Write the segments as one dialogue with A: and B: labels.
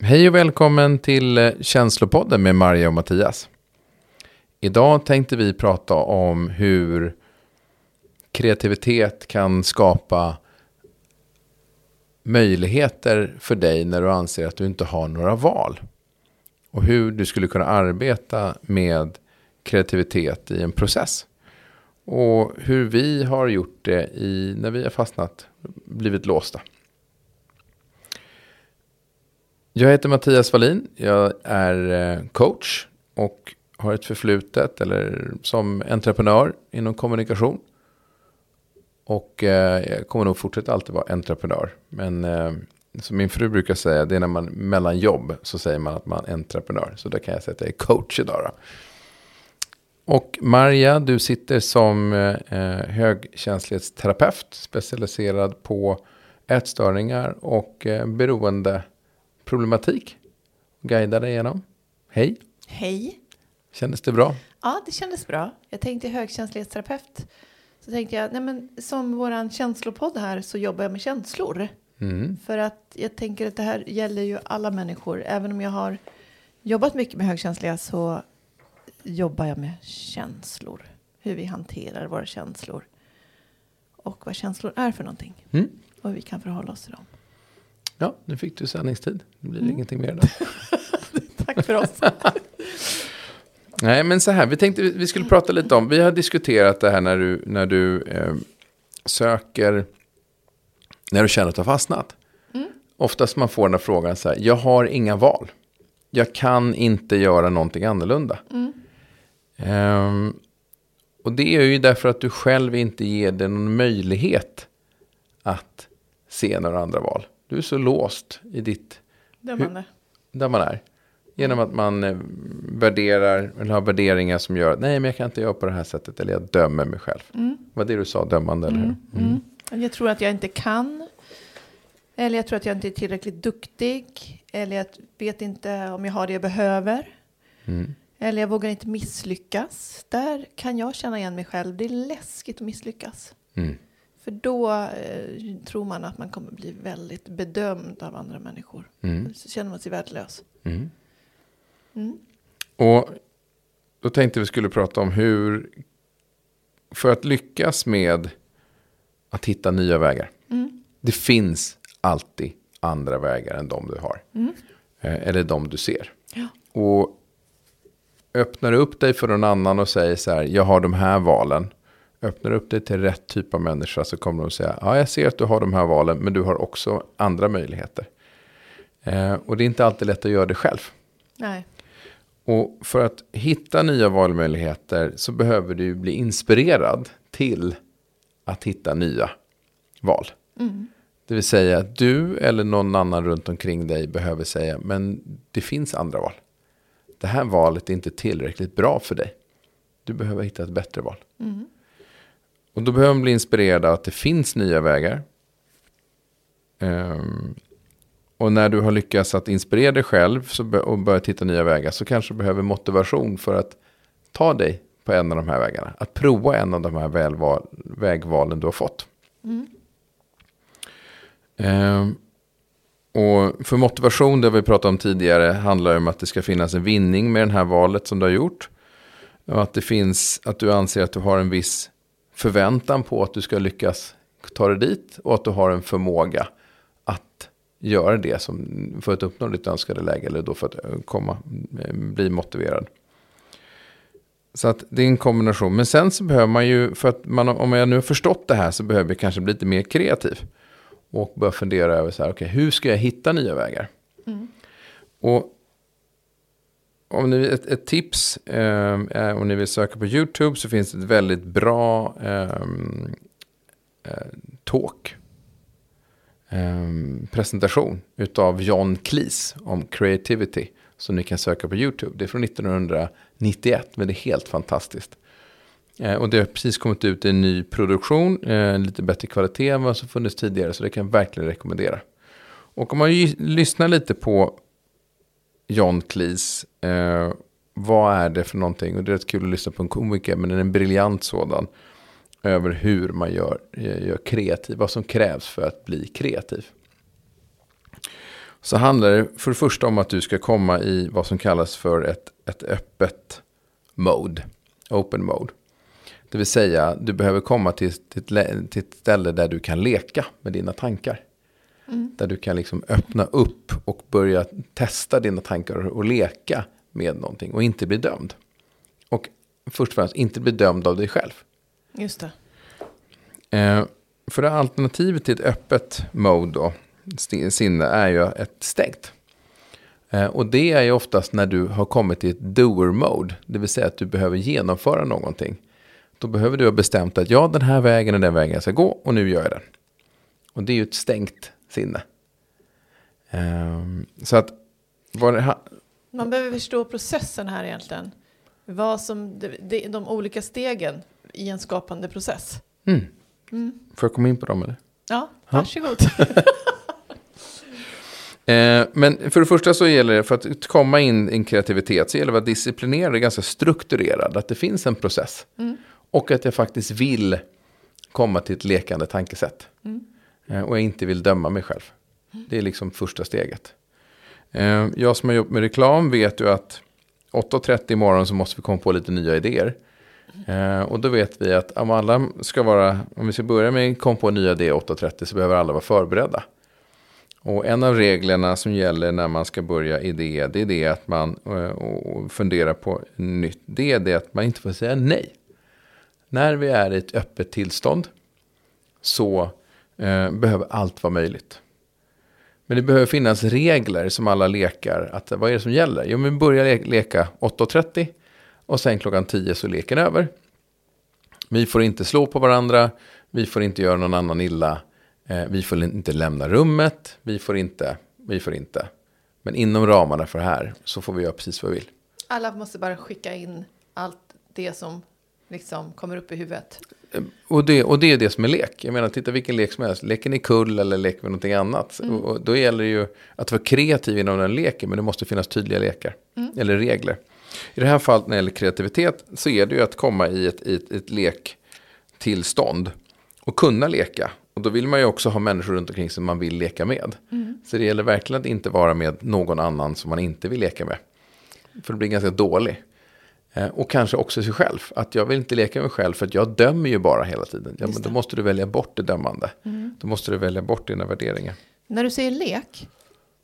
A: Hej och välkommen till eh, Känslopodden med Maria och Mattias. Idag tänkte vi prata om hur kreativitet kan skapa möjligheter för dig när du anser att du inte har några val. Och hur du skulle kunna arbeta med kreativitet i en process. Och hur vi har gjort det i, när vi har fastnat, blivit låsta. Jag heter Mattias Wallin. Jag är eh, coach och har ett förflutet eller som entreprenör inom kommunikation. Och eh, jag kommer nog fortsätta alltid vara entreprenör. Men eh, som min fru brukar säga, det är när man mellan jobb så säger man att man är entreprenör. Så där kan jag säga att jag är coach idag. Då. Och Marja, du sitter som eh, eh högkänslighetsterapeut specialiserad på ätstörningar och eh, beroendeproblematik. Guidar dig igenom. Hej!
B: Hej!
A: Kändes det bra?
B: Ja, det kändes bra. Jag tänkte högkänslighetsterapeut. Så tänkte jag, nej men som våran känslopodd här så jobbar jag med känslor.
A: Mm.
B: För att jag tänker att det här gäller ju alla människor. Även om jag har jobbat mycket med högkänsliga så jobbar jag med känslor. Hur vi hanterar våra känslor. Och vad känslor är för någonting.
A: Mm.
B: Och hur vi kan förhålla oss till dem.
A: Ja, nu fick du sändningstid. Det blir
B: Mm.
A: ingenting mer då.
B: Tack för oss.
A: Nej, men så här, vi tänkte vi skulle prata lite om, vi har diskuterat det här när du, när du eh, söker, när du känner att du har fastnat.
B: Mm.
A: Oftast man får den här frågan så här, jag har inga val. Jag kan inte göra någonting annorlunda.
B: Mm.
A: Ehm, och det är ju därför att du själv inte ger dig någon möjlighet att se några andra val. Du är så låst i ditt
B: Dömande.
A: där man är. Genom att man eh, värderar, eller har värderingar som gör att nej men jag kan inte göra på det här sättet. Eller jag dömer mig själv.
B: Mm.
A: Vad det du sa, dömande, eller hur?
B: Mm. Mm. Jag tror att jag inte kan. Eller jag tror att jag inte är tillräckligt duktig. Eller jag vet inte om jag har det jag behöver.
A: Mm.
B: Eller jag vågar inte misslyckas. Där kan jag känna igen mig själv. Det är läskigt att misslyckas.
A: Mm.
B: För då eh, tror man att man kommer bli väldigt bedömd av andra människor.
A: Mm.
B: Så känner man sig värdelös.
A: Mm.
B: Mm.
A: Och då tänkte vi skulle prata om hur, för att lyckas med att hitta nya vägar.
B: Mm.
A: Det finns alltid andra vägar än de du har.
B: Mm.
A: Eh, Eller de du ser.
B: Ja.
A: Och öppnar du upp dig för någon annan och säger så här, jag har de här valen. Öppnar upp dig till rätt typ av människa så kommer de säga, ja jag ser att du har de här valen, men du har också andra möjligheter. Eh, och det är inte alltid lätt att göra det själv.
B: Nej.
A: Och för att hitta nya valmöjligheter så behöver du bli inspirerad till att hitta nya val.
B: Mm.
A: Det vill säga att du eller någon annan runt omkring dig behöver säga, men det finns andra val. Det här valet är inte tillräckligt bra för dig. Du behöver hitta ett bättre val.
B: Mm.
A: Och då behöver man bli inspirerad av att det finns nya vägar. Ehm, och när du har lyckats att inspirera dig själv och börjat hitta nya vägar så kanske du behöver motivation för att ta dig på en av de här vägarna. Att prova en av de här välval, vägvalen du har fått.
B: Mm.
A: Ehm, och för motivation, det vi pratade om tidigare, handlar det om att det ska finnas en vinning med det här valet som du har gjort. Och att det finns, att du anser att du har en viss förväntan på att du ska lyckas ta dig dit. Och att du har en förmåga att göra det som, för att uppnå ditt önskade läge. Eller då för att eh, komma, eh, bli motiverad. Så att det är en kombination. Men sen så behöver man ju, för att man, om jag nu har förstått det här så behöver jag kanske bli lite mer kreativ. Och börja fundera över så här, okej, hur ska jag hitta nya vägar?
B: Mm.
A: Och om ni, ett, ett tips, eh, om ni vill söka på YouTube så finns det ett väldigt bra ehm, eh, talk. Eh, presentation utav John Cleese om creativity. Som ni kan söka på YouTube. Det är från 1991 men det är helt fantastiskt. Eh, och det har precis kommit ut i en ny produktion, eh, lite bättre kvalitet än vad som funnits tidigare, så det kan jag verkligen rekommendera. Och om man lyssnar lite på John Cleese, eh, vad är det för någonting? Och det är rätt kul att lyssna på en komiker, men det är en briljant sådan. Över hur man gör, eh, gör kreativ, vad som krävs för att bli kreativ. Så handlar det för det första om att du ska komma i vad som kallas för ett, ett öppet mode. Open mode. Det vill säga, du behöver komma till, till, ett, till ett ställe där du kan leka med dina tankar. Mm. Där du kan liksom öppna upp och börja testa dina tankar och leka med någonting och inte bli dömd. Och först och främst inte bli dömd av dig själv.
B: Just
A: det. Eh, för det alternativet till ett öppet mode då, sinne är ju ett stängt. Eh, och det är ju oftast när du har kommit till ett doer mode, det vill säga att du behöver genomföra någonting. Då behöver du ha bestämt att ja, den här vägen är den vägen jag ska gå och nu gör jag den. Och det är ju ett stängt sinne. Um, så att
B: Man behöver förstå processen här egentligen. Vad som, de, de olika stegen i en skapande process.
A: Mm. Mm. Får jag komma in på dem eller?
B: Ja, varsågod.
A: eh, men för det första så gäller det, för att komma in i en kreativitet, så gäller det att vara disciplinerad och ganska strukturerad. Att det finns en process. Mm. Och att jag faktiskt vill komma till ett lekande tankesätt. Mm. Eh, och jag inte vill döma mig själv. Det är liksom första steget. Eh, jag som har jobbat med reklam vet ju att 8.30 imorgon så måste vi komma på lite nya idéer. Eh, och då vet vi att om alla ska vara, om vi ska börja med att komma på nya idéer 8.30 så behöver alla vara förberedda. Och en av reglerna som gäller när man ska börja idé, det är det att man och funderar på nytt. Det är det att man inte får säga nej. När vi är i ett öppet tillstånd så eh, behöver allt vara möjligt. Men det behöver finnas regler som alla lekar. Att, vad är det som gäller? Jo, men vi börjar le leka 8.30 och sen klockan 10 så leken över. Vi får inte slå på varandra, vi får inte göra någon annan illa, eh, vi får inte lämna rummet, vi får inte, vi får inte. Men inom ramarna för det här så får vi göra precis vad vi vill.
B: Alla måste bara skicka in allt det som liksom kommer upp i huvudet.
A: Och det, och det är det som är lek. Jag menar, titta vilken lek som helst. Leker ni kull eller leker vi någonting annat? Mm. Och, då gäller det ju att vara kreativ inom den leken. Men det måste finnas tydliga lekar. Mm. Eller regler. I det här fallet när det gäller kreativitet så är det ju att komma i ett, i ett, ett lektillstånd. Och kunna leka. Och då vill man ju också ha människor runt omkring som man vill leka med. Mm. Så det gäller verkligen att inte vara med någon annan som man inte vill leka med. För det blir ganska dålig. Eh, och kanske också sig själv. Att jag vill inte leka med mig själv för att jag dömer ju bara hela tiden. Ja, men då måste du välja bort det dömande. Mm. Då måste du välja bort dina värderingar.
B: När du säger lek,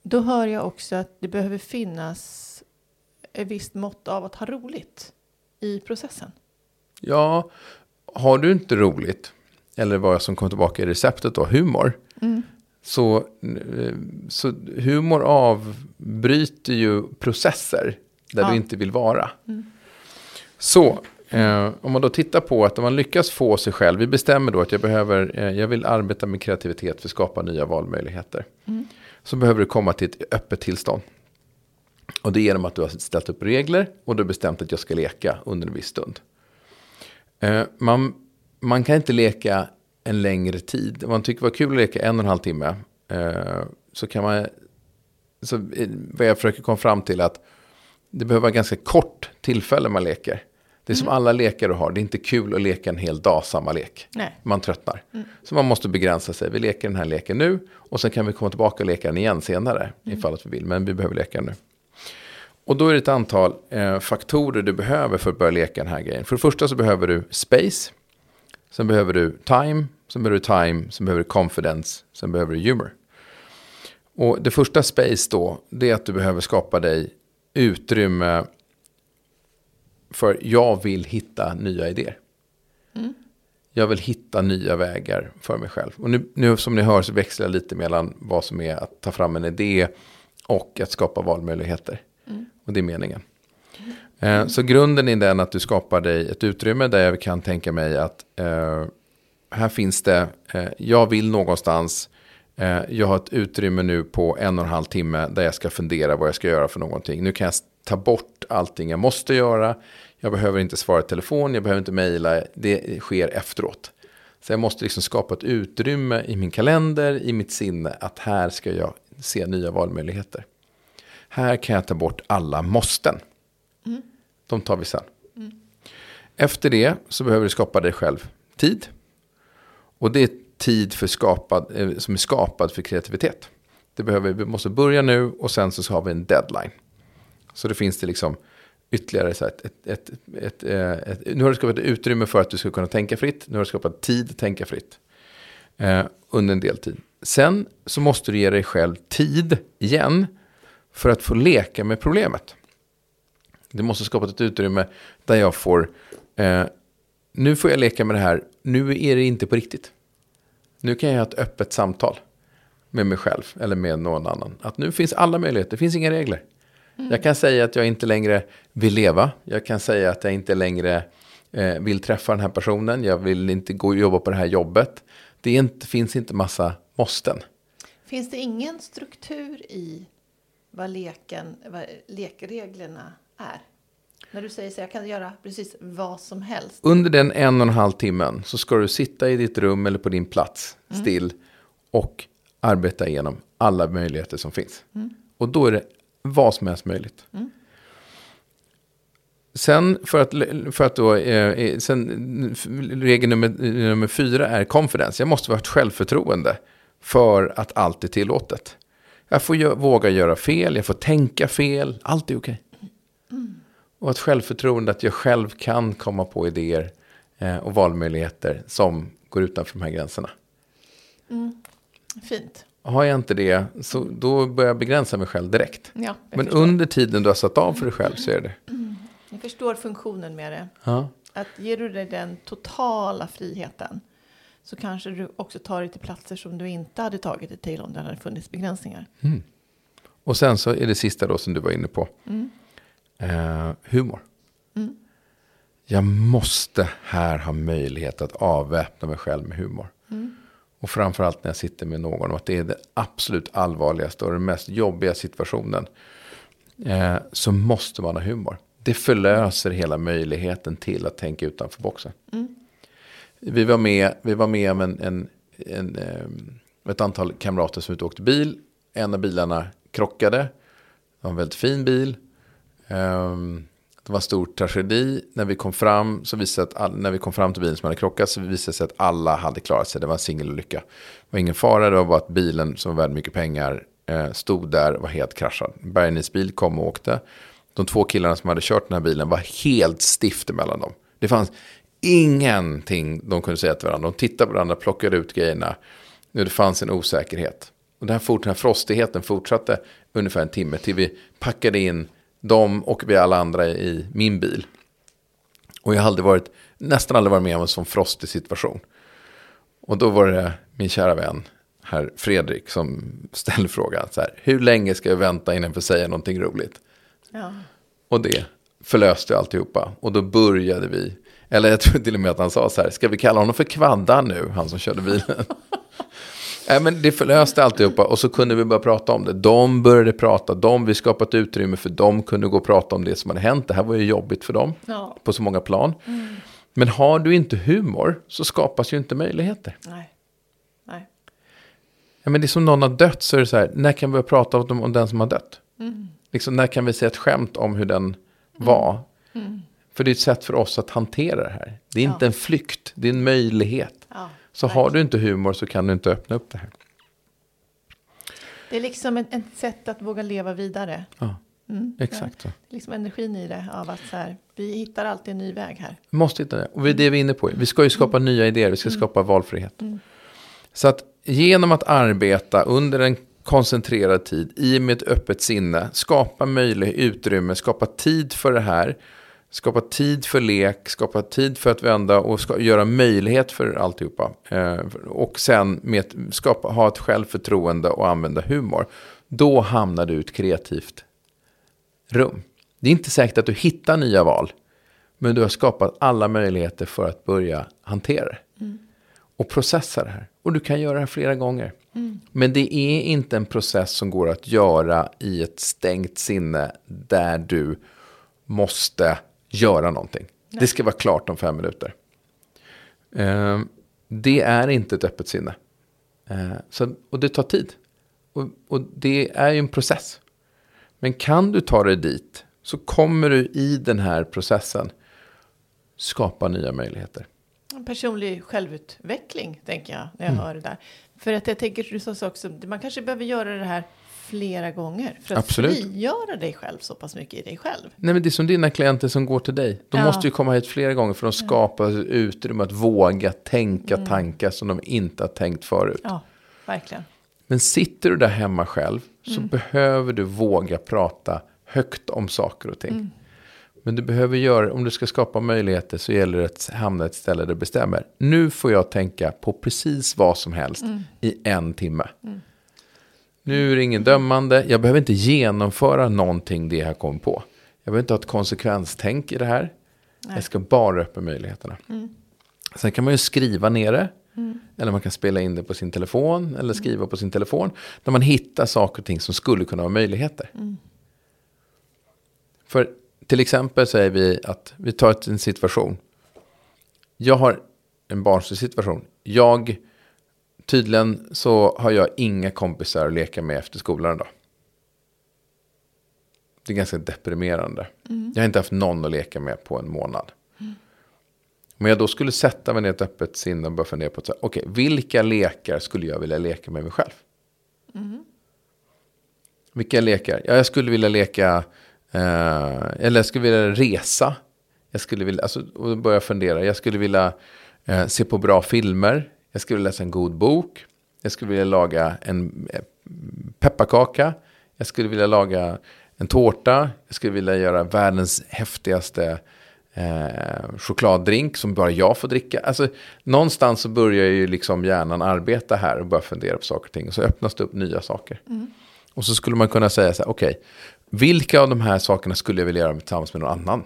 B: då hör jag också att det behöver finnas ett visst mått av att ha roligt i processen.
A: Ja, har du inte roligt, eller vad som kommer tillbaka i receptet då, humor. Mm. Så, eh, så humor avbryter ju processer där ja. du inte vill vara. Mm. Så eh, om man då tittar på att om man lyckas få sig själv, vi bestämmer då att jag behöver, eh, jag vill arbeta med kreativitet för att skapa nya valmöjligheter. Mm. Så behöver du komma till ett öppet tillstånd. Och det är genom att du har ställt upp regler och du har bestämt att jag ska leka under en viss stund. Eh, man, man kan inte leka en längre tid. Om man tycker det var kul att leka en och en halv timme. Eh, så kan man, så vad jag försöker komma fram till att det behöver vara ganska kort tillfälle man leker. Det är som mm. alla lekar du har, det är inte kul att leka en hel dag samma lek.
B: Nej.
A: Man tröttnar. Mm. Så man måste begränsa sig. Vi leker den här leken nu och sen kan vi komma tillbaka och leka den igen senare. Mm. Ifall att vi vill, men vi behöver leka nu. Och då är det ett antal eh, faktorer du behöver för att börja leka den här grejen. För det första så behöver du space. Sen behöver du time. Sen behöver du time. Sen behöver du confidence. Sen behöver du humor. Och det första space då, det är att du behöver skapa dig utrymme för jag vill hitta nya idéer. Mm. Jag vill hitta nya vägar för mig själv. Och nu, nu som ni hör så växlar jag lite mellan vad som är att ta fram en idé och att skapa valmöjligheter. Mm. Och det är meningen. Mm. så grunden är den att du skapar dig ett utrymme där jag kan tänka mig att eh, här finns det, eh, jag vill någonstans, eh, jag har ett utrymme nu på en och en halv timme där jag ska fundera vad jag ska göra för någonting. Nu kan jag ta bort allting jag måste göra. Jag behöver inte svara i telefon, jag behöver inte mejla, det sker efteråt. Så jag måste liksom skapa ett utrymme i min kalender, i mitt sinne, att här ska jag se nya valmöjligheter. Här kan jag ta bort alla måsten. Mm. De tar vi sen. Mm. Efter det så behöver du skapa dig själv tid. Och det är tid för skapad, eh, som är skapad för kreativitet. Det behöver, vi måste börja nu och sen så har vi en deadline. Så det finns det liksom ytterligare så ett, ett, ett, ett, ett, ett, Nu har du skapat ett utrymme för att du ska kunna tänka fritt. Nu har du skapat tid att tänka fritt. Eh, under en del tid. Sen så måste du ge dig själv tid igen för att få leka med problemet. Du måste skapa ett utrymme där jag får, eh, nu får jag leka med det här, nu är det inte på riktigt. Nu kan jag ha ett öppet samtal med mig själv eller med någon annan. Att nu finns alla möjligheter, det finns inga regler. Mm. Jag kan säga att jag inte längre vill leva, jag kan säga att jag inte längre eh, vill träffa den här personen, jag vill inte gå och jobba på det här jobbet. Det inte, finns inte massa måsten.
B: Finns det ingen struktur i vad, leken, vad lekreglerna är? När du säger så jag kan göra precis vad som helst.
A: Under den en och en halv timmen så ska du sitta i ditt rum eller på din plats mm. still och arbeta igenom alla möjligheter som finns. Mm. Och då är det vad som helst möjligt. Mm. Sen för att, för att då, eh, eh sen, regel nummer, nummer fyra är confidence. Jag måste ha ett självförtroende för att allt är tillåtet. Jag får gö våga göra fel, jag får tänka fel, allt är okej. Okay. Mm. Och ett självförtroende att jag själv kan komma på idéer eh, och valmöjligheter som går utanför de här gränserna.
B: Mm. Fint.
A: Har jag inte det, så då börjar jag begränsa mig själv direkt.
B: Ja,
A: Men förstår. under tiden du har satt av för dig själv så är det.
B: Jag förstår funktionen med det.
A: Ja.
B: Att ger du dig den totala friheten så kanske du också tar dig till platser som du inte hade tagit dig till om det hade funnits begränsningar.
A: Mm. Och sen så är det sista då som du var inne på.
B: Mm.
A: Eh, humor.
B: Mm.
A: Jag måste här ha möjlighet att avväpna mig själv med humor.
B: Mm.
A: Och framförallt när jag sitter med någon. Och att det är det absolut allvarligaste och den mest jobbiga situationen. Eh, så måste man ha humor. Det förlöser hela möjligheten till att tänka utanför boxen.
B: Mm.
A: Vi, var med, vi var med om en, en, en, eh, ett antal kamrater som ut åkte bil. En av bilarna krockade. Det var en väldigt fin bil. Um, det var en stor tragedi. När vi kom fram, så visade att all, när vi kom fram till bilen som hade krockat så visade det sig att alla hade klarat sig. Det var en singelolycka. Det var ingen fara, det var bara att bilen som var värd mycket pengar eh, stod där och var helt kraschad. Bergnäs bil kom och åkte. De två killarna som hade kört den här bilen var helt stift emellan dem. Det fanns ingenting de kunde säga till varandra. De tittade på varandra, plockade ut grejerna. Det fanns en osäkerhet. Och den här, fort, den här frostigheten fortsatte ungefär en timme till vi packade in dem och vi alla andra i min bil. Och jag aldrig varit, nästan aldrig varit med om en sån frostig situation. Och då var det min kära vän, herr Fredrik, som ställde frågan så här, hur länge ska jag vänta innan jag får säga någonting roligt?
B: Ja.
A: Och det förlöste alltihopa. Och då började vi, eller jag tror till och med att han sa så här, ska vi kalla honom för kvaddan nu, han som körde bilen? Nej, men det förlöste alltihopa och så kunde vi börja prata om det. De började prata, de, vi skapat utrymme för dem kunde gå och prata om det som hade hänt. Det här var ju jobbigt för dem
B: ja.
A: på så många plan.
B: Mm.
A: Men har du inte humor så skapas ju inte möjligheter.
B: Nej. Nej.
A: Ja, men det är som någon har dött så är det så här, när kan vi börja prata om, om den som har dött?
B: Mm.
A: Liksom, när kan vi säga ett skämt om hur den var?
B: Mm.
A: För det är ett sätt för oss att hantera det här. Det är
B: Ja.
A: inte en flykt, det är en möjlighet.
B: Ja,
A: Så har du inte humor så kan du inte öppna upp det här.
B: Det är liksom ett, ett sätt att våga leva vidare.
A: Ja,
B: Mm.
A: exakt så.
B: Det är liksom energin i det av att så här, vi hittar alltid en ny väg här.
A: Vi måste hitta det. Och det är det vi är inne på. Vi ska ju skapa nya idéer, vi ska skapa valfrihet.
B: Mm.
A: Så att genom att arbeta under en koncentrerad tid, i med ett öppet sinne, skapa möjlighet, utrymme, skapa tid för det här, skapa tid för lek, skapa tid för att vända och ska, göra möjlighet för alltihopa. Eh, och sen med skapa, ha ett självförtroende och använda humor. Då hamnar du i ett kreativt rum. Det är inte säkert att du hittar nya val. Men du har skapat alla möjligheter för att börja hantera det. Och processa det här. Och du kan göra det här flera gånger. Men det är inte en process som går att göra i ett stängt sinne där du måste göra någonting. Det ska vara klart om fem minuter. Eh, det är inte ett öppet sinne. Eh, så, och det tar tid. Och, och det är ju en process. Men kan du ta dig dit så kommer du i den här processen skapa nya möjligheter.
B: Personlig självutveckling, tänker jag, när jag
A: Mm.
B: hör det där. För att jag tänker, du sa också, man kanske behöver göra det här flera gånger. För att
A: Absolut.
B: frigöra dig själv så pass mycket i dig själv.
A: Nej, men det är som dina klienter som går till dig. De
B: Ja.
A: måste ju komma hit flera gånger för de skapar utrymme att våga tänka tankar som de inte har tänkt förut.
B: Ja, verkligen.
A: Men sitter du där hemma själv så behöver du våga prata högt om saker och ting. Men du behöver göra, om du ska skapa möjligheter så gäller det att hamna ett ställe där du bestämmer. Nu får jag tänka på precis vad som helst i en timme. Nu är det ingen dömande, jag behöver inte genomföra någonting det jag kom på. Jag behöver inte ha ett konsekvenstänk i det här. Jag ska bara öppna möjligheterna. Sen kan man ju skriva ner det. Eller man kan spela in det på sin telefon. Eller skriva på sin telefon. När man hittar saker och ting som skulle kunna vara möjligheter. För till exempel säger vi att vi tar en situation. Jag har en barnslig situation. Jag, tydligen så har jag inga kompisar att leka med efter skolan idag. Det är ganska deprimerande. Jag har inte haft någon att leka med på en månad. Om jag då skulle sätta mig ner i ett öppet sinne och börja fundera på okej, vilka lekar skulle jag vilja leka med mig själv? Vilka lekar? Ja, jag skulle vilja leka, eh, eller jag skulle vilja resa. Jag skulle vilja, alltså, och jag fundera, jag skulle vilja eh, se på bra filmer. Jag skulle läsa en god bok. Jag skulle vilja laga en eh, pepparkaka. Jag skulle vilja laga en tårta. Jag skulle vilja göra världens häftigaste eh, chokladdrink som bara jag får dricka. Alltså, någonstans så börjar ju liksom hjärnan arbeta här och börja fundera på saker och ting. Och så öppnas det upp nya saker. Och så skulle man kunna säga så här, okej, vilka av de här sakerna skulle jag vilja göra tillsammans med någon annan?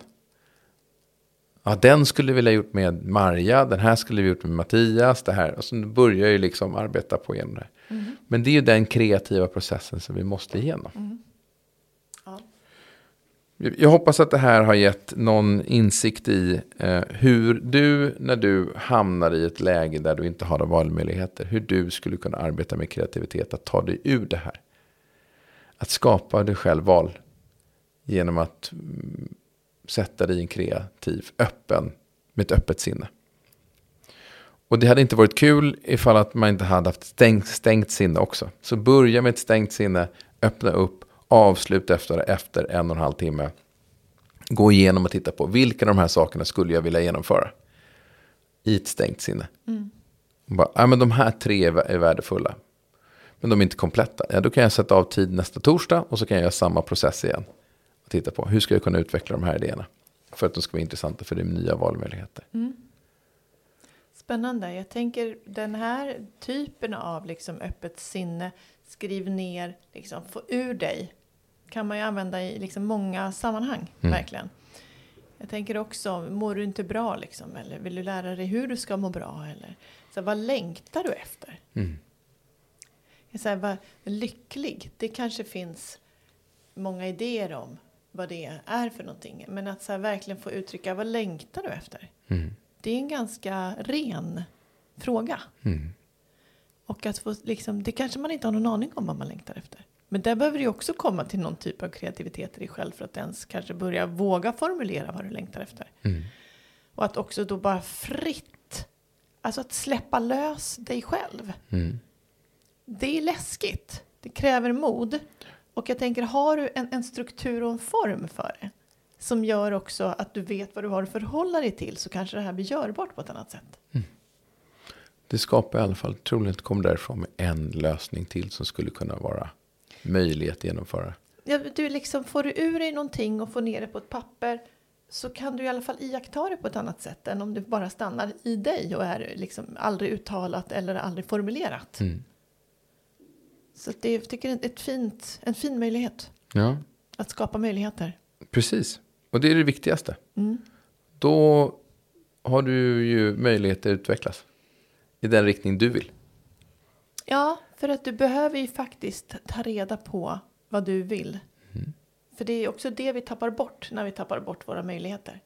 A: Ja, den skulle vi vilja gjort med Marja, den här skulle vi gjort med Mattias, det här. Och så börjar ju liksom arbeta på igenom det. här. Men det är ju den kreativa processen som vi måste igenom.
B: Ja.
A: Jag hoppas att det här har gett någon insikt i eh, hur du, när du hamnar i ett läge där du inte har några valmöjligheter, hur du skulle kunna arbeta med kreativitet att ta dig ur det här. Att skapa dig själv val genom att mm, sätta dig i en kreativ, öppen, med ett öppet sinne. Och det hade inte varit kul ifall att man inte hade haft stängt, stängt sinne också. Så börja med ett stängt sinne, öppna upp, avslut efter, efter en och en halv timme. Gå igenom och titta på vilka av de här sakerna skulle jag vilja genomföra. I ett stängt sinne. Och Bara, ja, men de här tre är värdefulla. Men de är inte kompletta. Ja, då kan jag sätta av tid nästa torsdag och så kan jag göra samma process igen. Och titta på hur ska jag kunna utveckla de här idéerna. För att de ska vara intressanta för det är nya valmöjligheter.
B: Spännande. Jag tänker den här typen av liksom öppet sinne, skriv ner, liksom, få ur dig, kan man ju använda i liksom många sammanhang, verkligen. Jag tänker också, mår du inte bra liksom, eller vill du lära dig hur du ska må bra, eller så vad längtar du efter?
A: Mm.
B: Så här, vad lycklig, det kanske finns många idéer om vad det är för någonting, men att så här, verkligen få uttrycka, vad längtar du efter?
A: Mm.
B: Det är en ganska ren fråga.
A: Mm.
B: Och att få, liksom, det kanske man inte har någon aning om vad man längtar efter. Men där behöver det också komma till någon typ av kreativitet i dig själv för att ens kanske börja våga formulera vad du längtar efter.
A: Mm.
B: Och att också då bara fritt, alltså att släppa lös dig själv.
A: Mm.
B: Det är läskigt, det kräver mod. Och jag tänker, har du en, en struktur och en form för det som gör också att du vet vad du har att förhålla dig till så kanske det här blir görbart på ett annat sätt.
A: Det skapar i alla fall, troligen kommer därifrån med en lösning till som skulle kunna vara möjlig att genomföra.
B: Ja, du liksom, får du ur dig någonting och får ner det på ett papper så kan du i alla fall iaktta det på ett annat sätt än om det bara stannar i dig och är liksom aldrig uttalat eller aldrig formulerat.
A: Mm.
B: Så det är, jag tycker jag är ett fint, en fin möjlighet
A: Ja,
B: att skapa möjligheter.
A: precis. Och det är det viktigaste.
B: Mm.
A: Då har du ju möjlighet att utvecklas i den riktning du vill.
B: Ja, för att du behöver ju faktiskt ta reda på vad du vill. För det är också det vi tappar bort när vi tappar bort våra möjligheter.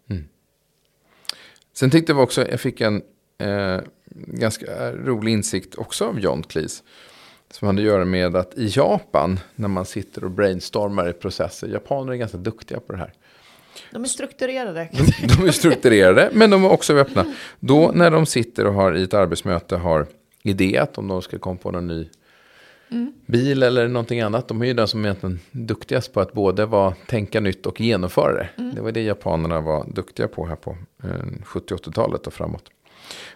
A: Sen tyckte jag också, jag fick en eh, ganska rolig insikt också av John Cleese. Som hade att göra med att i Japan, när man sitter och brainstormar i processer, japaner är ganska duktiga på det här.
B: De är strukturerade.
A: De är strukturerade, men de är också öppna. Då när de sitter och har i ett arbetsmöte har idé, att om de ska komma på någon ny bil eller någonting annat. De är ju de som egentligen duktigast på att både vara, tänka nytt och genomföra det. Det var det japanerna var duktiga på här på eh, 70-80-talet och framåt.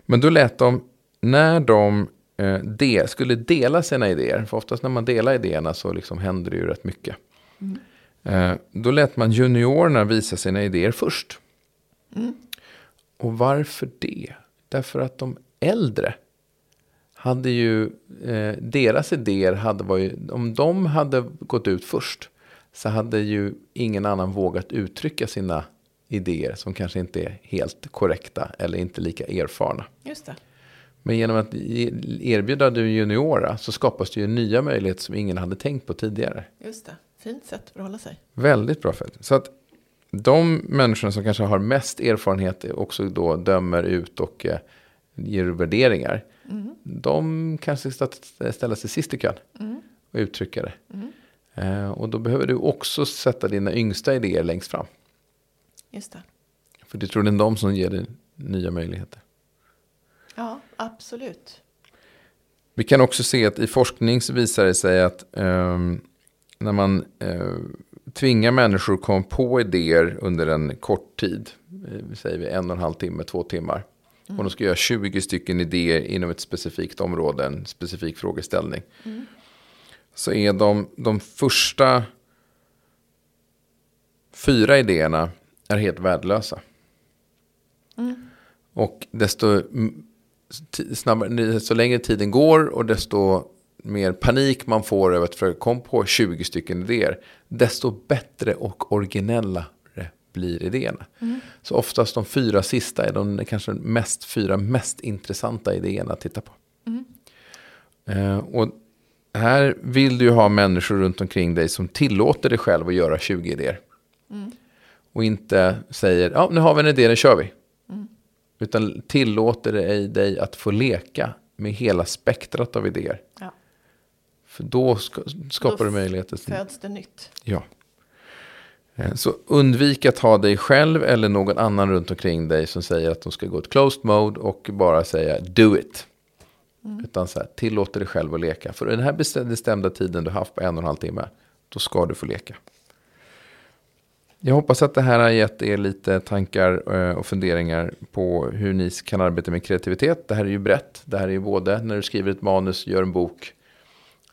A: Men då lät de, när de eh, de, skulle dela sina idéer, för oftast när man delar idéerna så liksom händer det ju rätt mycket. Eh, då lät man juniorerna visa sina idéer först. Och varför det? Därför att de äldre hade ju, eh, deras idéer hade varit, om de hade gått ut först så hade ju ingen annan vågat uttrycka sina idéer som kanske inte är helt korrekta eller inte lika erfarna.
B: Just det.
A: Men genom att erbjuda du juniora så skapas det ju nya möjligheter som ingen hade tänkt på tidigare.
B: Just det. Fint sätt att förhålla sig.
A: Väldigt bra fält. Så att de människorna som kanske har mest erfarenhet också då dömer ut och eh, ger värderingar. De kanske ska st- ställa sig sist i kön och uttrycka det. Eh, och då behöver du också sätta dina yngsta idéer längst fram.
B: Just det.
A: För det tror det är de som ger dig nya möjligheter.
B: Ja, absolut.
A: Vi kan också se att i forskning så visar det sig att ehm, när man eh, tvingar människor att komma på idéer under en kort tid, eh, säger vi en och en halv timme, två timmar. Och de ska göra 20 stycken idéer inom ett specifikt område, en specifik frågeställning. Så är de, de första fyra idéerna är helt värdelösa. Och desto mm, snabbare, desto längre tiden går och desto mer panik man får över att försöka komma på 20 stycken idéer, desto bättre och originellare blir idéerna. Så oftast de fyra sista är de kanske mest, fyra mest intressanta idéerna att titta på. Eh, och här vill du ju ha människor runt omkring dig som tillåter dig själv att göra 20 idéer. Och inte säger, ja nu har vi en idé, den kör vi. Utan tillåter dig, dig att få leka med hela spektrat av idéer.
B: Ja.
A: För då ska, skapar
B: Då
A: du möjligheter. som-
B: Föds det nytt.
A: Ja. Eh, Så undvik att ha dig själv eller någon annan runt omkring dig som säger att de ska gå ett closed mode och bara säga do it. Utan så här, tillåter dig själv att leka. För den här bestäm- bestämda tiden du haft på en och en halv timme, då ska du få leka. Jag hoppas att det här har gett er lite tankar eh, och funderingar på hur ni kan arbeta med kreativitet. Det här är ju brett. Det här är ju både när du skriver ett manus, gör en bok,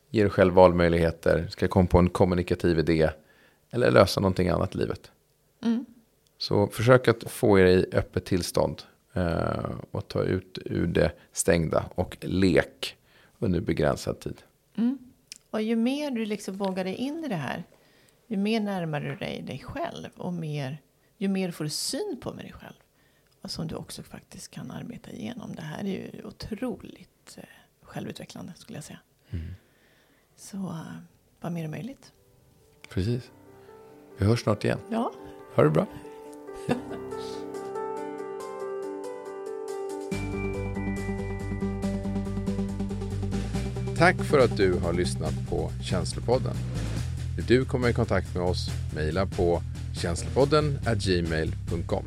A: ger dig själv valmöjligheter, ska komma på en kommunikativ idé eller lösa någonting annat i livet. Så försök att få er i öppet tillstånd eh, och ta ut ur det stängda och lek under begränsad tid.
B: Och ju mer du liksom vågar dig in i det här, ju mer närmar du dig dig själv och mer, ju mer får du syn på med dig själv. Och som du också faktiskt kan arbeta igenom. Det här är ju otroligt eh, självutvecklande skulle jag säga. Så eh, vad mer är möjligt?
A: Precis. Vi hörs snart igen.
B: Ja,
A: Ha det bra. Tack för att du har lyssnat på Känslopodden. Vill du komma i kontakt med oss, mejla på känslopodden gmail.com.